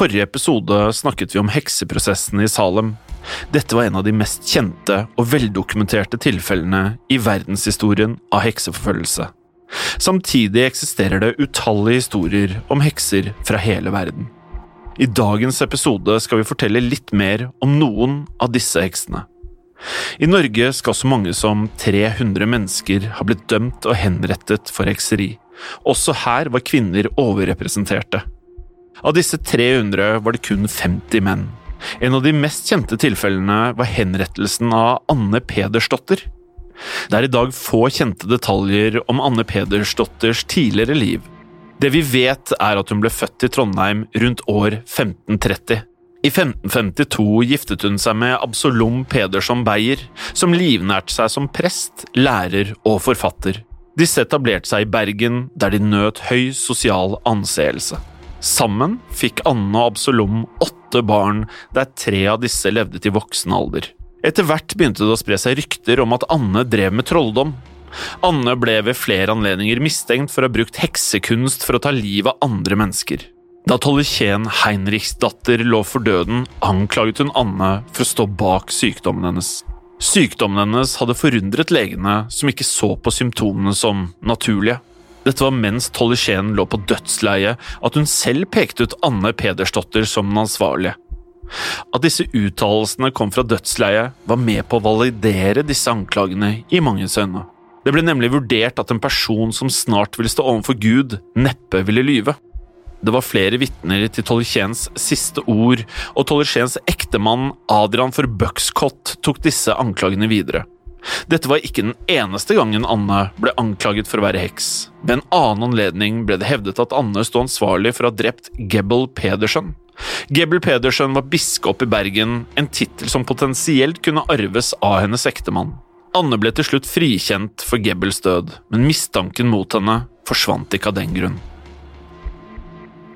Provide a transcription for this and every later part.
Forrige episode snakket vi om hekseprosessen i Salem. Dette var en av de mest kjente og veldokumenterte tilfellene i verdenshistorien av hekseforfølgelse. Samtidig eksisterer det utallige historier om hekser fra hele verden. I dagens episode skal vi fortelle litt mer om noen av disse heksene. I Norge skal så mange som 300 mennesker ha blitt dømt og henrettet for hekseri. Også her var kvinner overrepresenterte. Av disse 300 var det kun 50 menn. En av de mest kjente tilfellene var henrettelsen av Anne Pedersdotter. Det er i dag få kjente detaljer om Anne Pedersdotters tidligere liv. Det vi vet, er at hun ble født i Trondheim rundt år 1530. I 1552 giftet hun seg med Absolom Pedersson Beyer, som livnærte seg som prest, lærer og forfatter. Disse etablerte seg i Bergen, der de nøt høy sosial anseelse. Sammen fikk Anne og Absolom åtte barn, der tre av disse levde til voksen alder. Etter hvert begynte det å spre seg rykter om at Anne drev med trolldom. Anne ble ved flere anledninger mistenkt for å ha brukt heksekunst for å ta livet av andre mennesker. Da Tollikien Heinrichs datter lå for døden, anklaget hun Anne for å stå bak sykdommen hennes. Sykdommen hennes hadde forundret legene, som ikke så på symptomene som naturlige. Dette var mens Tollekjen lå på dødsleiet at hun selv pekte ut Anne Pedersdotter som den ansvarlige. At disse uttalelsene kom fra dødsleiet, var med på å validere disse anklagene i manges øyne. Det ble nemlig vurdert at en person som snart ville stå overfor Gud, neppe ville lyve. Det var flere vitner til Tollekjens siste ord, og Tollekjens ektemann Adrian for Buxcott tok disse anklagene videre. Dette var ikke den eneste gangen Anne ble anklaget for å være heks. Ved en annen anledning ble det hevdet at Anne sto ansvarlig for å ha drept Gebbel Pedersen. Gebbel Pedersen var biskop i Bergen, en tittel som potensielt kunne arves av hennes ektemann. Anne ble til slutt frikjent for Gebbels død, men mistanken mot henne forsvant ikke av den grunn.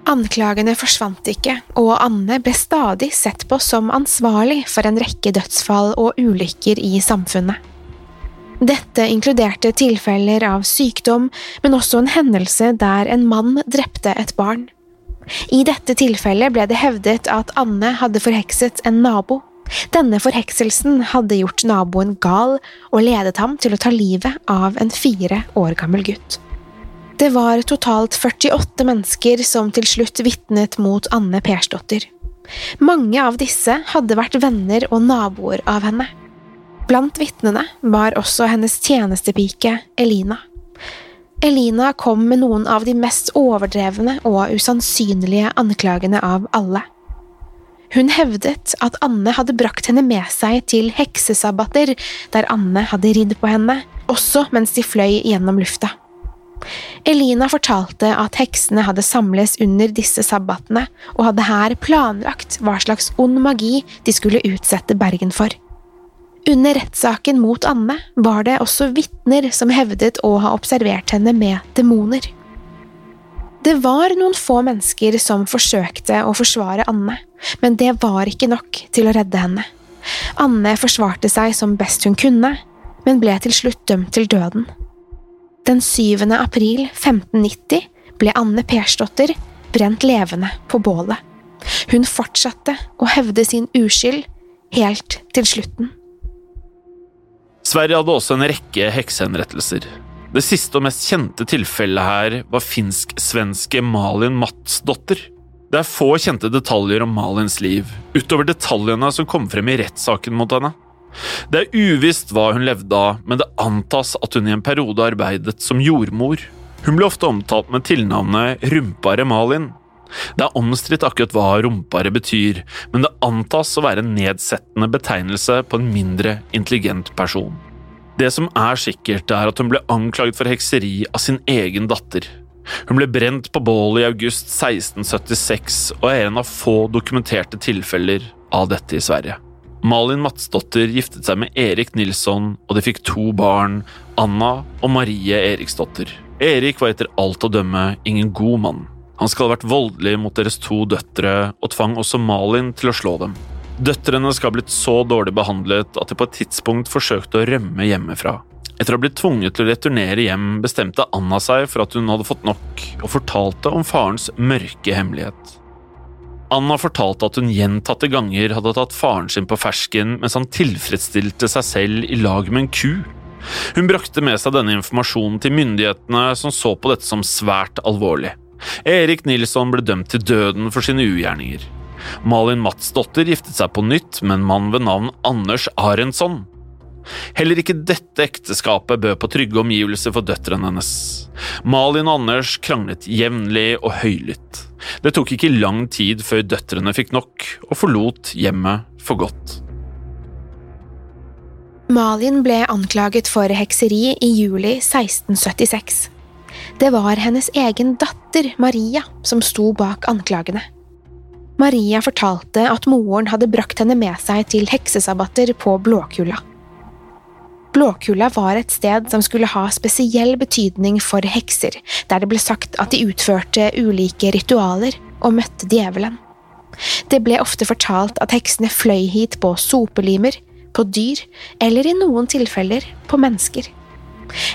Anklagene forsvant ikke, og Anne ble stadig sett på som ansvarlig for en rekke dødsfall og ulykker i samfunnet. Dette inkluderte tilfeller av sykdom, men også en hendelse der en mann drepte et barn. I dette tilfellet ble det hevdet at Anne hadde forhekset en nabo. Denne forhekselsen hadde gjort naboen gal og ledet ham til å ta livet av en fire år gammel gutt. Det var totalt 48 mennesker som til slutt vitnet mot Anne Persdotter. Mange av disse hadde vært venner og naboer av henne. Blant vitnene var også hennes tjenestepike Elina. Elina kom med noen av de mest overdrevne og usannsynlige anklagene av alle. Hun hevdet at Anne hadde brakt henne med seg til heksesabbater der Anne hadde ridd på henne, også mens de fløy gjennom lufta. Elina fortalte at heksene hadde samles under disse sabbatene og hadde her planlagt hva slags ond magi de skulle utsette Bergen for. Under rettssaken mot Anne var det også vitner som hevdet å ha observert henne med demoner. Det var noen få mennesker som forsøkte å forsvare Anne, men det var ikke nok til å redde henne. Anne forsvarte seg som best hun kunne, men ble til slutt dømt til døden. Den 7. april 1590 ble Anne Persdotter brent levende på bålet. Hun fortsatte å hevde sin uskyld helt til slutten. Sverige hadde også en rekke heksehenrettelser. Det siste og mest kjente tilfellet her var finsk-svenske Malin Matsdotter. Det er få kjente detaljer om Malins liv, utover detaljene som kom frem i rettssaken mot henne. Det er uvisst hva hun levde av, men det antas at hun i en periode arbeidet som jordmor. Hun ble ofte omtalt med tilnavnet Rumpare Malin. Det er omstridt akkurat hva rumpare betyr, men det antas å være en nedsettende betegnelse på en mindre intelligent person. Det som er sikkert, er at hun ble anklaget for hekseri av sin egen datter. Hun ble brent på bålet i august 1676 og er en av få dokumenterte tilfeller av dette i Sverige. Malin Matsdotter giftet seg med Erik Nilsson, og de fikk to barn, Anna og Marie Eriksdotter. Erik var etter alt å dømme ingen god mann. Han skal ha vært voldelig mot deres to døtre, og tvang også Malin til å slå dem. Døtrene skal ha blitt så dårlig behandlet at de på et tidspunkt forsøkte å rømme hjemmefra. Etter å ha blitt tvunget til å returnere hjem, bestemte Anna seg for at hun hadde fått nok, og fortalte om farens mørke hemmelighet. Anna fortalte at hun gjentatte ganger hadde tatt faren sin på fersken mens han tilfredsstilte seg selv i lag med en ku. Hun brakte med seg denne informasjonen til myndighetene, som så på dette som svært alvorlig. Erik Nilsson ble dømt til døden for sine ugjerninger. Malin Matsdotter giftet seg på nytt med en mann ved navn Anders Arendsson. Heller ikke dette ekteskapet bød på trygge omgivelser for døtrene hennes. Malin og Anders kranglet jevnlig og høylytt. Det tok ikke lang tid før døtrene fikk nok og forlot hjemmet for godt. Malin ble anklaget for hekseri i juli 1676. Det var hennes egen datter, Maria, som sto bak anklagene. Maria fortalte at moren hadde brakt henne med seg til heksesabbater på Blåkulla. Blåkulla var et sted som skulle ha spesiell betydning for hekser, der det ble sagt at de utførte ulike ritualer og møtte djevelen. Det ble ofte fortalt at heksene fløy hit på sopelimer, på dyr eller i noen tilfeller på mennesker.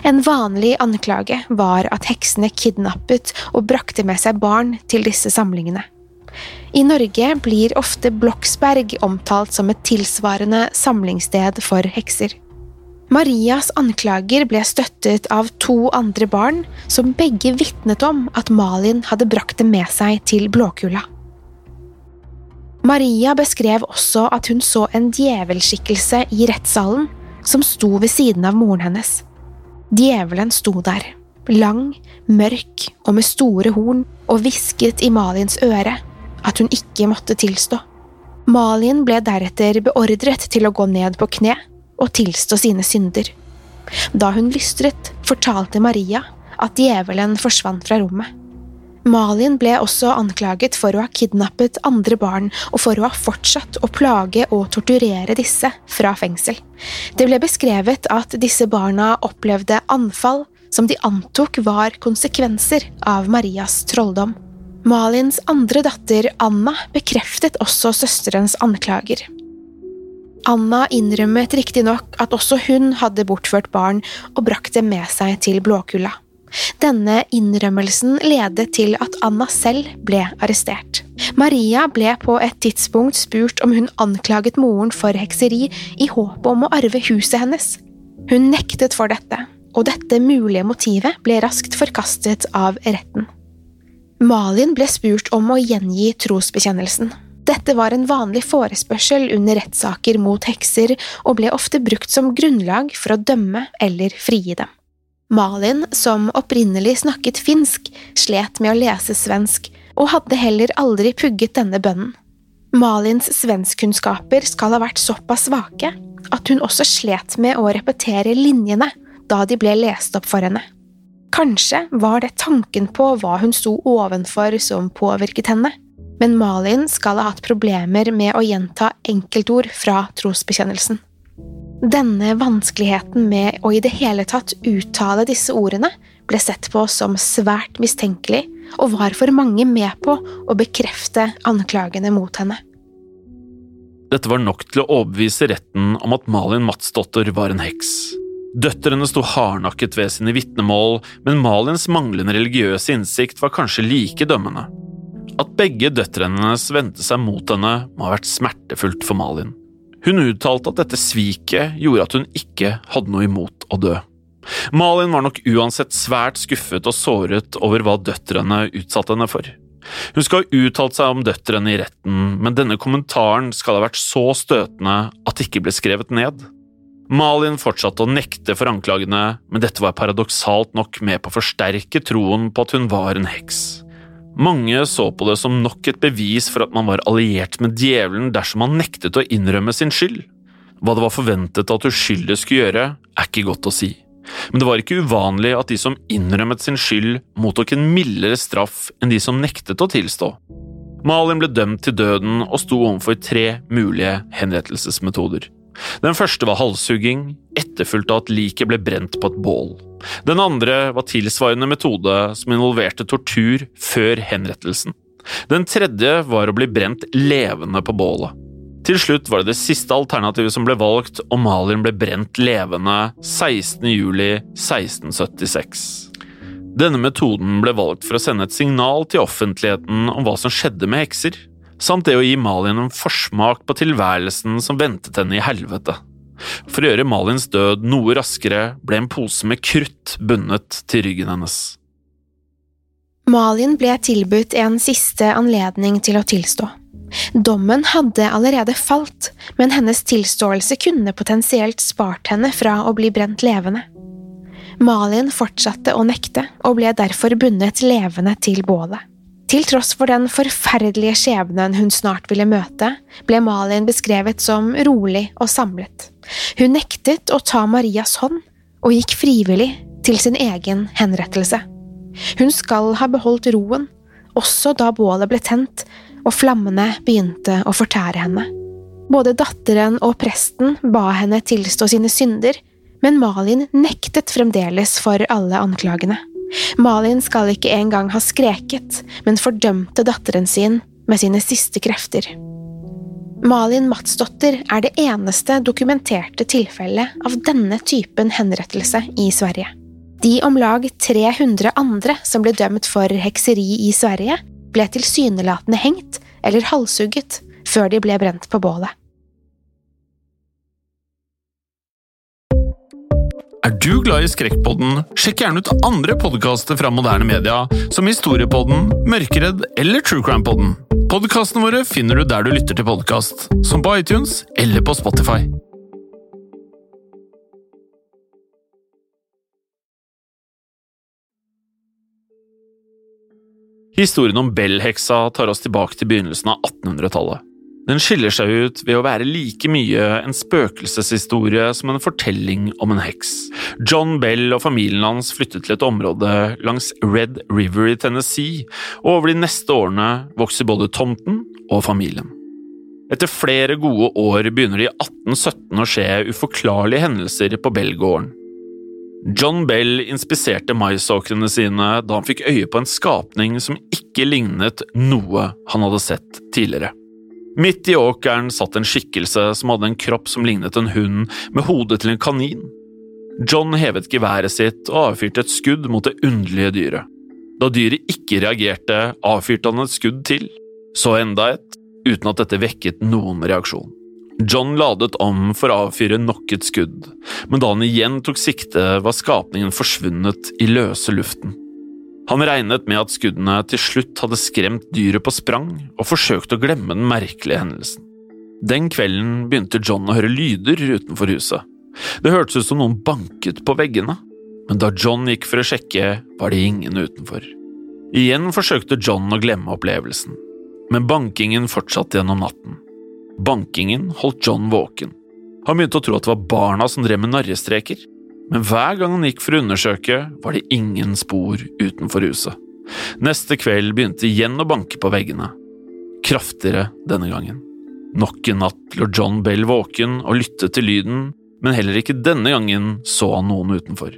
En vanlig anklage var at heksene kidnappet og brakte med seg barn til disse samlingene. I Norge blir ofte Bloksberg omtalt som et tilsvarende samlingssted for hekser. Marias anklager ble støttet av to andre barn, som begge vitnet om at Malin hadde brakt dem med seg til Blåkula. Maria beskrev også at hun så en djevelskikkelse i rettssalen, som sto ved siden av moren hennes. Djevelen sto der, lang, mørk og med store horn, og hvisket i Malins øre at hun ikke måtte tilstå. Malin ble deretter beordret til å gå ned på kne og tilstå sine synder. Da hun lystret, fortalte Maria at djevelen forsvant fra rommet. Malin ble også anklaget for å ha kidnappet andre barn og for å ha fortsatt å plage og torturere disse fra fengsel. Det ble beskrevet at disse barna opplevde anfall som de antok var konsekvenser av Marias trolldom. Malins andre datter, Anna, bekreftet også søsterens anklager. Anna innrømmet riktignok at også hun hadde bortført barn og brakt dem med seg til Blåkulla. Denne innrømmelsen ledet til at Anna selv ble arrestert. Maria ble på et tidspunkt spurt om hun anklaget moren for hekseri i håp om å arve huset hennes. Hun nektet for dette, og dette mulige motivet ble raskt forkastet av retten. Malin ble spurt om å gjengi trosbekjennelsen. Dette var en vanlig forespørsel under rettssaker mot hekser og ble ofte brukt som grunnlag for å dømme eller frigi dem. Malin, som opprinnelig snakket finsk, slet med å lese svensk, og hadde heller aldri pugget denne bønnen. Malins svenskkunnskaper skal ha vært såpass svake at hun også slet med å repetere linjene da de ble lest opp for henne. Kanskje var det tanken på hva hun sto ovenfor som påvirket henne, men Malin skal ha hatt problemer med å gjenta enkeltord fra trosbekjennelsen. Denne vanskeligheten med å i det hele tatt uttale disse ordene ble sett på som svært mistenkelig, og var for mange med på å bekrefte anklagene mot henne. Dette var nok til å overbevise retten om at Malin Matsdotter var en heks. Døtrene sto hardnakket ved sine vitnemål, men Malins manglende religiøse innsikt var kanskje like dømmende. At begge døtrene hennes vendte seg mot henne, må ha vært smertefullt for Malin. Hun uttalte at dette sviket gjorde at hun ikke hadde noe imot å dø. Malin var nok uansett svært skuffet og såret over hva døtrene utsatte henne for. Hun skal ha uttalt seg om døtrene i retten, men denne kommentaren skal ha vært så støtende at det ikke ble skrevet ned. Malin fortsatte å nekte for anklagene, men dette var paradoksalt nok med på å forsterke troen på at hun var en heks. Mange så på det som nok et bevis for at man var alliert med djevelen dersom man nektet å innrømme sin skyld. Hva det var forventet at uskyldige skulle gjøre, er ikke godt å si men det var ikke uvanlig at de som innrømmet sin skyld, mottok en mildere straff enn de som nektet å tilstå. Malin ble dømt til døden og sto overfor tre mulige henrettelsesmetoder. Den første var halshugging, etterfulgt av at liket ble brent på et bål. Den andre var tilsvarende metode som involverte tortur før henrettelsen. Den tredje var å bli brent levende på bålet. Til slutt var det det siste alternativet som ble valgt, og Malin ble brent levende 16.07.1676. Denne metoden ble valgt for å sende et signal til offentligheten om hva som skjedde med hekser, samt det å gi Malin en forsmak på tilværelsen som ventet henne i helvete. For å gjøre Malins død noe raskere ble en pose med krutt bundet til ryggen hennes. Malin ble tilbudt en siste anledning til å tilstå. Dommen hadde allerede falt, men hennes tilståelse kunne potensielt spart henne fra å bli brent levende. Malin fortsatte å nekte, og ble derfor bundet levende til bålet. Til tross for den forferdelige skjebnen hun snart ville møte, ble Malin beskrevet som rolig og samlet. Hun nektet å ta Marias hånd, og gikk frivillig til sin egen henrettelse. Hun skal ha beholdt roen, også da bålet ble tent, og flammene begynte å fortære henne. Både datteren og presten ba henne tilstå sine synder, men Malin nektet fremdeles for alle anklagene. Malin skal ikke engang ha skreket, men fordømte datteren sin med sine siste krefter. Malin Matsdotter er det eneste dokumenterte tilfellet av denne typen henrettelse i Sverige. De om lag 300 andre som ble dømt for hekseri i Sverige, ble tilsynelatende hengt eller halshugget før de ble brent på bålet. Er du glad i Skrekkpodden, sjekk gjerne ut andre podkaster fra moderne media, som Historiepodden, Mørkeredd eller Truecrime-podden. Podkastene våre finner du der du lytter til podkast, som på iTunes eller på Spotify. Historien om Bell-heksa tar oss tilbake til begynnelsen av 1800-tallet. Den skiller seg ut ved å være like mye en spøkelseshistorie som en fortelling om en heks. John Bell og familien hans flyttet til et område langs Red River i Tennessee, og over de neste årene vokser både tomten og familien. Etter flere gode år begynner det i 1817 å skje uforklarlige hendelser på Bell-gården. John Bell inspiserte maisåkrene sine da han fikk øye på en skapning som ikke lignet noe han hadde sett tidligere. Midt i åkeren satt en skikkelse som hadde en kropp som lignet en hund, med hodet til en kanin. John hevet geværet sitt og avfyrte et skudd mot det underlige dyret. Da dyret ikke reagerte, avfyrte han et skudd til, så enda et, uten at dette vekket noen reaksjon. John ladet om for å avfyre nok et skudd, men da han igjen tok sikte, var skapningen forsvunnet i løse luften. Han regnet med at skuddene til slutt hadde skremt dyret på sprang, og forsøkte å glemme den merkelige hendelsen. Den kvelden begynte John å høre lyder utenfor huset. Det hørtes ut som noen banket på veggene. men da John gikk for å sjekke, var det ingen utenfor. Igjen forsøkte John å glemme opplevelsen, men bankingen fortsatte gjennom natten. Bankingen holdt John våken. Han begynte å tro at det var barna som drev med narrestreker, men hver gang han gikk for å undersøke, var det ingen spor utenfor huset. Neste kveld begynte igjen å banke på veggene, kraftigere denne gangen. Nok en natt lå John Bell våken og lyttet til lyden, men heller ikke denne gangen så han noen utenfor.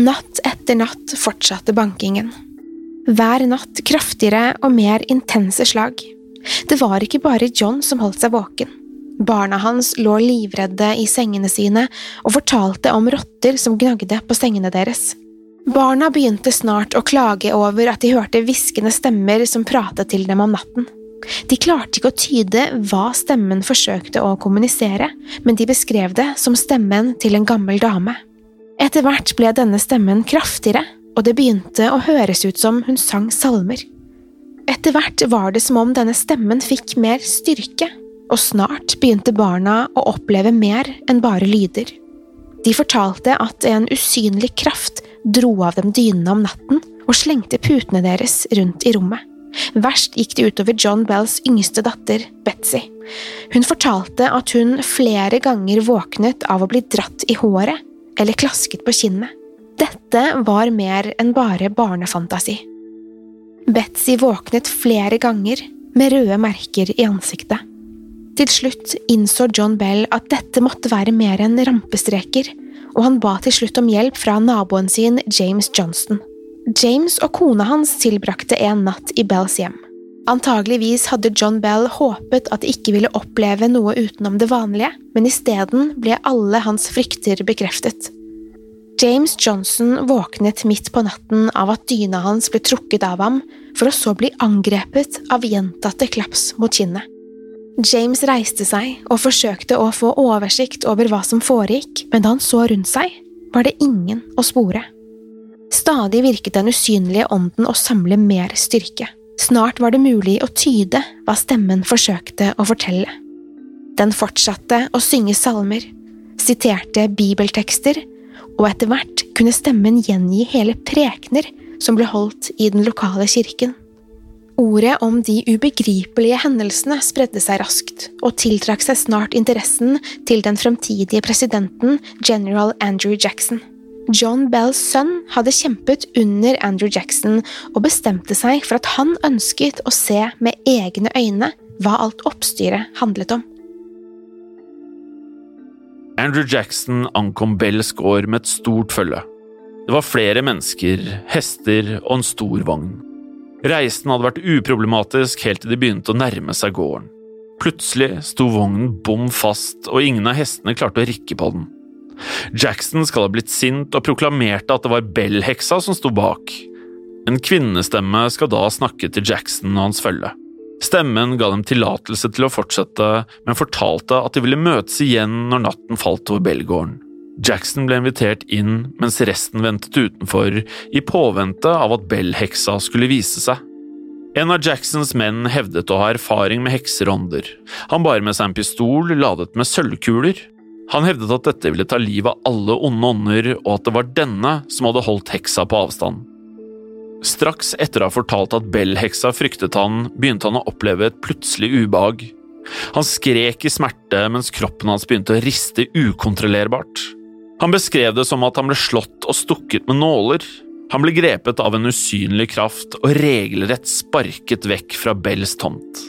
Natt etter natt fortsatte bankingen. Hver natt kraftigere og mer intense slag. Det var ikke bare John som holdt seg våken. Barna hans lå livredde i sengene sine og fortalte om rotter som gnagde på sengene deres. Barna begynte snart å klage over at de hørte hviskende stemmer som pratet til dem om natten. De klarte ikke å tyde hva stemmen forsøkte å kommunisere, men de beskrev det som stemmen til en gammel dame. Etter hvert ble denne stemmen kraftigere, og det begynte å høres ut som hun sang salmer. Etter hvert var det som om denne stemmen fikk mer styrke, og snart begynte barna å oppleve mer enn bare lyder. De fortalte at en usynlig kraft dro av dem dynene om natten og slengte putene deres rundt i rommet. Verst gikk det utover John Bells yngste datter, Betzy. Hun fortalte at hun flere ganger våknet av å bli dratt i håret eller klasket på kinnet. Dette var mer enn bare barnefantasi. Betzy våknet flere ganger med røde merker i ansiktet. Til slutt innså John Bell at dette måtte være mer enn rampestreker, og han ba til slutt om hjelp fra naboen sin James Johnston. James og kona hans tilbrakte en natt i Bells hjem. Antageligvis hadde John Bell håpet at de ikke ville oppleve noe utenom det vanlige, men isteden ble alle hans frykter bekreftet. James Johnson våknet midt på natten av at dyna hans ble trukket av ham, for å så bli angrepet av gjentatte klaps mot kinnet. James reiste seg og forsøkte å få oversikt over hva som foregikk, men da han så rundt seg, var det ingen å spore. Stadig virket den usynlige ånden å samle mer styrke. Snart var det mulig å tyde hva stemmen forsøkte å fortelle. Den fortsatte å synge salmer, siterte bibeltekster, og etter hvert kunne stemmen gjengi hele prekener som ble holdt i den lokale kirken. Ordet om de ubegripelige hendelsene spredde seg raskt, og tiltrakk seg snart interessen til den fremtidige presidenten, general Andrew Jackson. John Bells sønn hadde kjempet under Andrew Jackson og bestemte seg for at han ønsket å se med egne øyne hva alt oppstyret handlet om. Andrew Jackson ankom Bells gård med et stort følge. Det var flere mennesker, hester og en stor vogn. Reisen hadde vært uproblematisk helt til de begynte å nærme seg gården. Plutselig sto vognen bom fast, og ingen av hestene klarte å rikke på den. Jackson skal ha blitt sint og proklamerte at det var Bell-heksa som sto bak. En kvinnestemme skal da snakke til Jackson og hans følge. Stemmen ga dem tillatelse til å fortsette, men fortalte at de ville møtes igjen når natten falt over Bell-gården. Jackson ble invitert inn mens resten ventet utenfor, i påvente av at Bell-heksa skulle vise seg. En av Jacksons menn hevdet å ha erfaring med hekserånder. Han bar med seg en pistol ladet med sølvkuler. Han hevdet at dette ville ta livet av alle onde ånder, og at det var denne som hadde holdt heksa på avstand. Straks etter å ha fortalt at Bell-heksa fryktet han, begynte han å oppleve et plutselig ubehag. Han skrek i smerte mens kroppen hans begynte å riste ukontrollerbart. Han beskrev det som at han ble slått og stukket med nåler. Han ble grepet av en usynlig kraft og regelrett sparket vekk fra Bells tomt.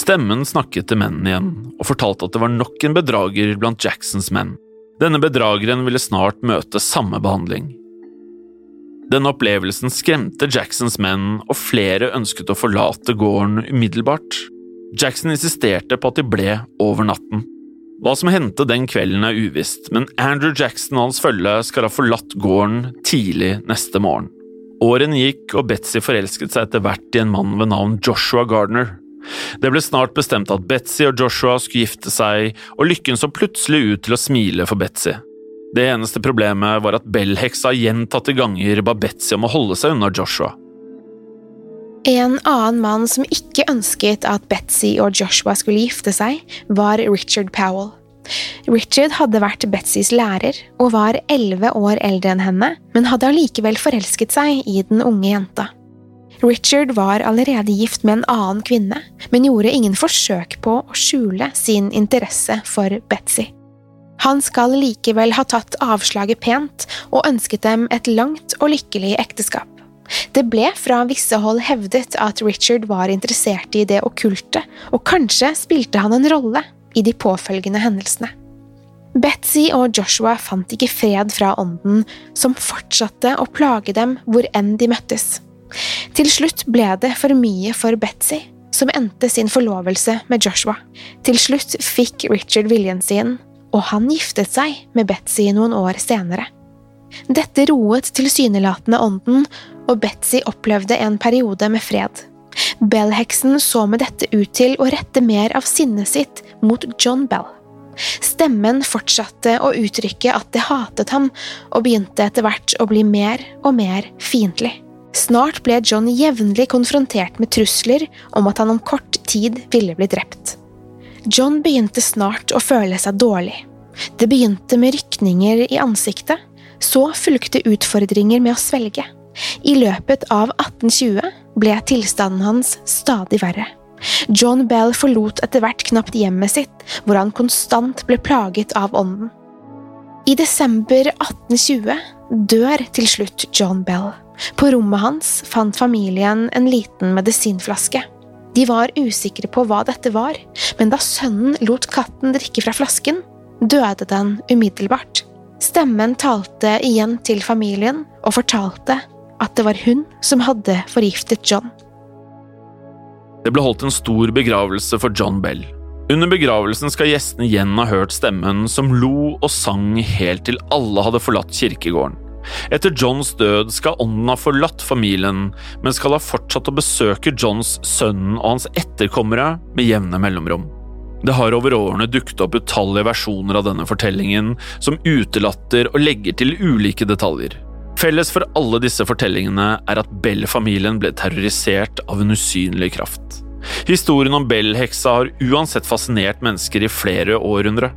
Stemmen snakket til mennene igjen og fortalte at det var nok en bedrager blant Jacksons menn. Denne bedrageren ville snart møte samme behandling. Denne opplevelsen skremte Jacksons menn, og flere ønsket å forlate gården umiddelbart. Jackson insisterte på at de ble over natten. Hva som hendte den kvelden er uvisst, men Andrew Jackson og hans følge skal ha forlatt gården tidlig neste morgen. Årene gikk, og Betzy forelsket seg etter hvert i en mann ved navn Joshua Gardner. Det ble snart bestemt at Betzy og Joshua skulle gifte seg, og lykken så plutselig ut til å smile for Betzy. Det eneste problemet var at Bell-heksa gjentatte ganger ba Betzy om å holde seg unna Joshua. En annen mann som ikke ønsket at Betzy og Joshua skulle gifte seg, var Richard Powell. Richard hadde vært Betsys lærer og var elleve år eldre enn henne, men hadde allikevel forelsket seg i den unge jenta. Richard var allerede gift med en annen kvinne, men gjorde ingen forsøk på å skjule sin interesse for Betsy. Han skal likevel ha tatt avslaget pent og ønsket dem et langt og lykkelig ekteskap. Det ble fra visse hold hevdet at Richard var interessert i det okkulte, og kanskje spilte han en rolle i de påfølgende hendelsene. Betzy og Joshua fant ikke fred fra ånden, som fortsatte å plage dem hvor enn de møttes. Til slutt ble det for mye for Betzy, som endte sin forlovelse med Joshua. Til slutt fikk Richard viljen sin, og han giftet seg med Betzy noen år senere. Dette roet tilsynelatende ånden, og Betzy opplevde en periode med fred. Bell-heksen så med dette ut til å rette mer av sinnet sitt mot John Bell. Stemmen fortsatte å uttrykke at det hatet ham, og begynte etter hvert å bli mer og mer fiendtlig. Snart ble John jevnlig konfrontert med trusler om at han om kort tid ville bli drept. John begynte snart å føle seg dårlig. Det begynte med rykninger i ansiktet, så fulgte utfordringer med å svelge. I løpet av 1820 ble tilstanden hans stadig verre. John Bell forlot etter hvert knapt hjemmet sitt, hvor han konstant ble plaget av ånden. I desember 1820 dør til slutt John Bell. På rommet hans fant familien en liten medisinflaske. De var usikre på hva dette var, men da sønnen lot katten drikke fra flasken, døde den umiddelbart. Stemmen talte igjen til familien og fortalte at det var hun som hadde forgiftet John. Det ble holdt en stor begravelse for John Bell. Under begravelsen skal gjestene igjen ha hørt stemmen som lo og sang helt til alle hadde forlatt kirkegården. Etter Johns død skal ånden ha forlatt familien, men skal ha fortsatt å besøke Johns sønn og hans etterkommere med jevne mellomrom. Det har over årene dukket opp utallige versjoner av denne fortellingen, som utelatter og legger til ulike detaljer. Felles for alle disse fortellingene er at Bell-familien ble terrorisert av en usynlig kraft. Historien om Bell-heksa har uansett fascinert mennesker i flere århundre.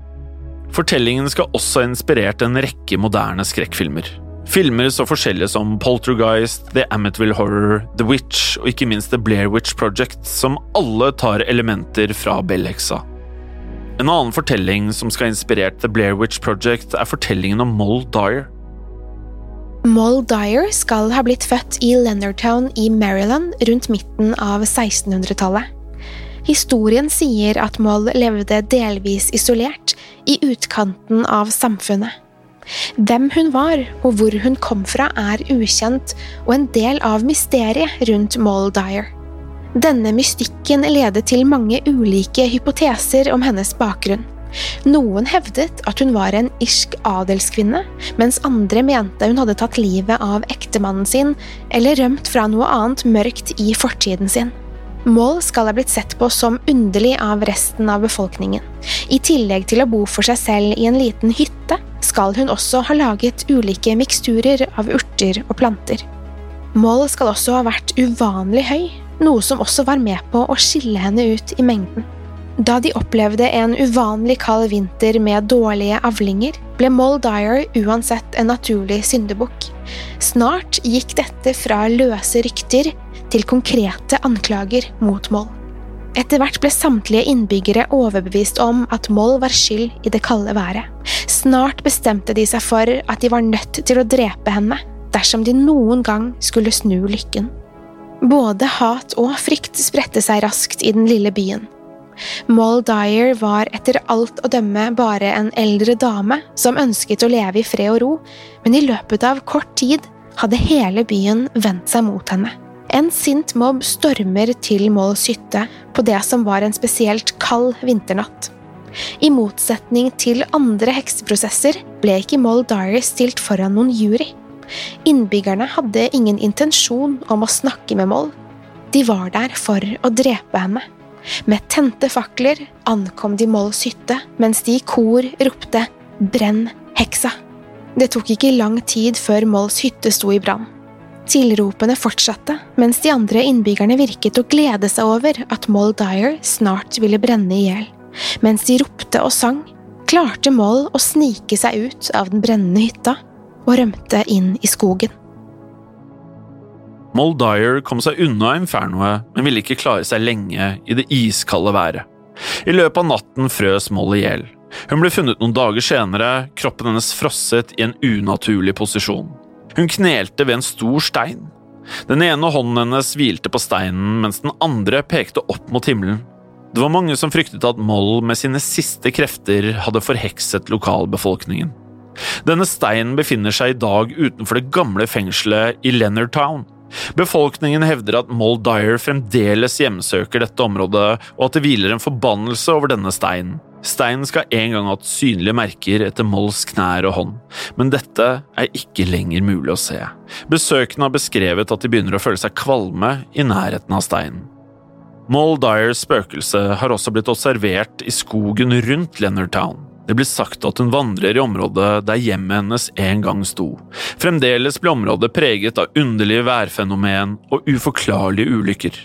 Fortellingen skal også ha inspirert en rekke moderne skrekkfilmer. Filmer så forskjellige som Poltergeist, The Amityville Horror, The Witch og ikke minst The Blair Witch Project, som alle tar elementer fra Bell-heksa. En annen fortelling som skal ha inspirert The Blair Witch Project, er fortellingen om Moll Dyer. Moll Dyer skal ha blitt født i Leonardtown i Maryland rundt midten av 1600-tallet. Historien sier at Moll levde delvis isolert, i utkanten av samfunnet. Hvem hun var og hvor hun kom fra er ukjent og en del av mysteriet rundt Moll Dyer. Denne mystikken ledet til mange ulike hypoteser om hennes bakgrunn. Noen hevdet at hun var en irsk adelskvinne, mens andre mente hun hadde tatt livet av ektemannen sin eller rømt fra noe annet mørkt i fortiden sin. Moll skal ha blitt sett på som underlig av resten av befolkningen. I tillegg til å bo for seg selv i en liten hytte, skal hun også ha laget ulike miksturer av urter og planter. Moll skal også ha vært uvanlig høy, noe som også var med på å skille henne ut i mengden. Da de opplevde en uvanlig kald vinter med dårlige avlinger, ble Moll Dyer uansett en naturlig syndebukk. Snart gikk dette fra løse rykter til konkrete anklager mot Moll. Etter hvert ble samtlige innbyggere overbevist om at Moll var skyld i det kalde været. Snart bestemte de seg for at de var nødt til å drepe henne dersom de noen gang skulle snu lykken. Både hat og frykt spredte seg raskt i den lille byen. Moll Dyer var etter alt å dømme bare en eldre dame som ønsket å leve i fred og ro, men i løpet av kort tid hadde hele byen vendt seg mot henne. En sint mobb stormer til Molls hytte på det som var en spesielt kald vinternatt. I motsetning til andre hekseprosesser ble ikke Moll Dyer stilt foran noen jury. Innbyggerne hadde ingen intensjon om å snakke med Moll. De var der for å drepe henne. Med tente fakler ankom de Molls hytte, mens de i kor ropte Brenn heksa! Det tok ikke lang tid før Molls hytte sto i brann. Tilropene fortsatte, mens de andre innbyggerne virket å glede seg over at Moll Dyer snart ville brenne i hjel. Mens de ropte og sang, klarte Moll å snike seg ut av den brennende hytta og rømte inn i skogen. Moll Dyer kom seg unna infernoet, men ville ikke klare seg lenge i det iskalde været. I løpet av natten frøs Moll i hjel. Hun ble funnet noen dager senere, kroppen hennes frosset i en unaturlig posisjon. Hun knelte ved en stor stein. Den ene hånden hennes hvilte på steinen, mens den andre pekte opp mot himmelen. Det var mange som fryktet at Moll med sine siste krefter hadde forhekset lokalbefolkningen. Denne steinen befinner seg i dag utenfor det gamle fengselet i Leonardtown. Befolkningen hevder at Moll Dyer fremdeles hjemsøker dette området, og at det hviler en forbannelse over denne steinen. Steinen skal en gang ha hatt synlige merker etter Molls knær og hånd, men dette er ikke lenger mulig å se. Besøkende har beskrevet at de begynner å føle seg kvalme i nærheten av steinen. Moll Dyers spøkelse har også blitt observert i skogen rundt Leonardtown. Det blir sagt at hun vandrer i området der hjemmet hennes en gang sto. Fremdeles blir området preget av underlige værfenomen og uforklarlige ulykker.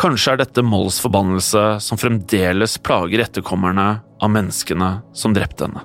Kanskje er dette Molls forbannelse som fremdeles plager etterkommerne av menneskene som drepte henne.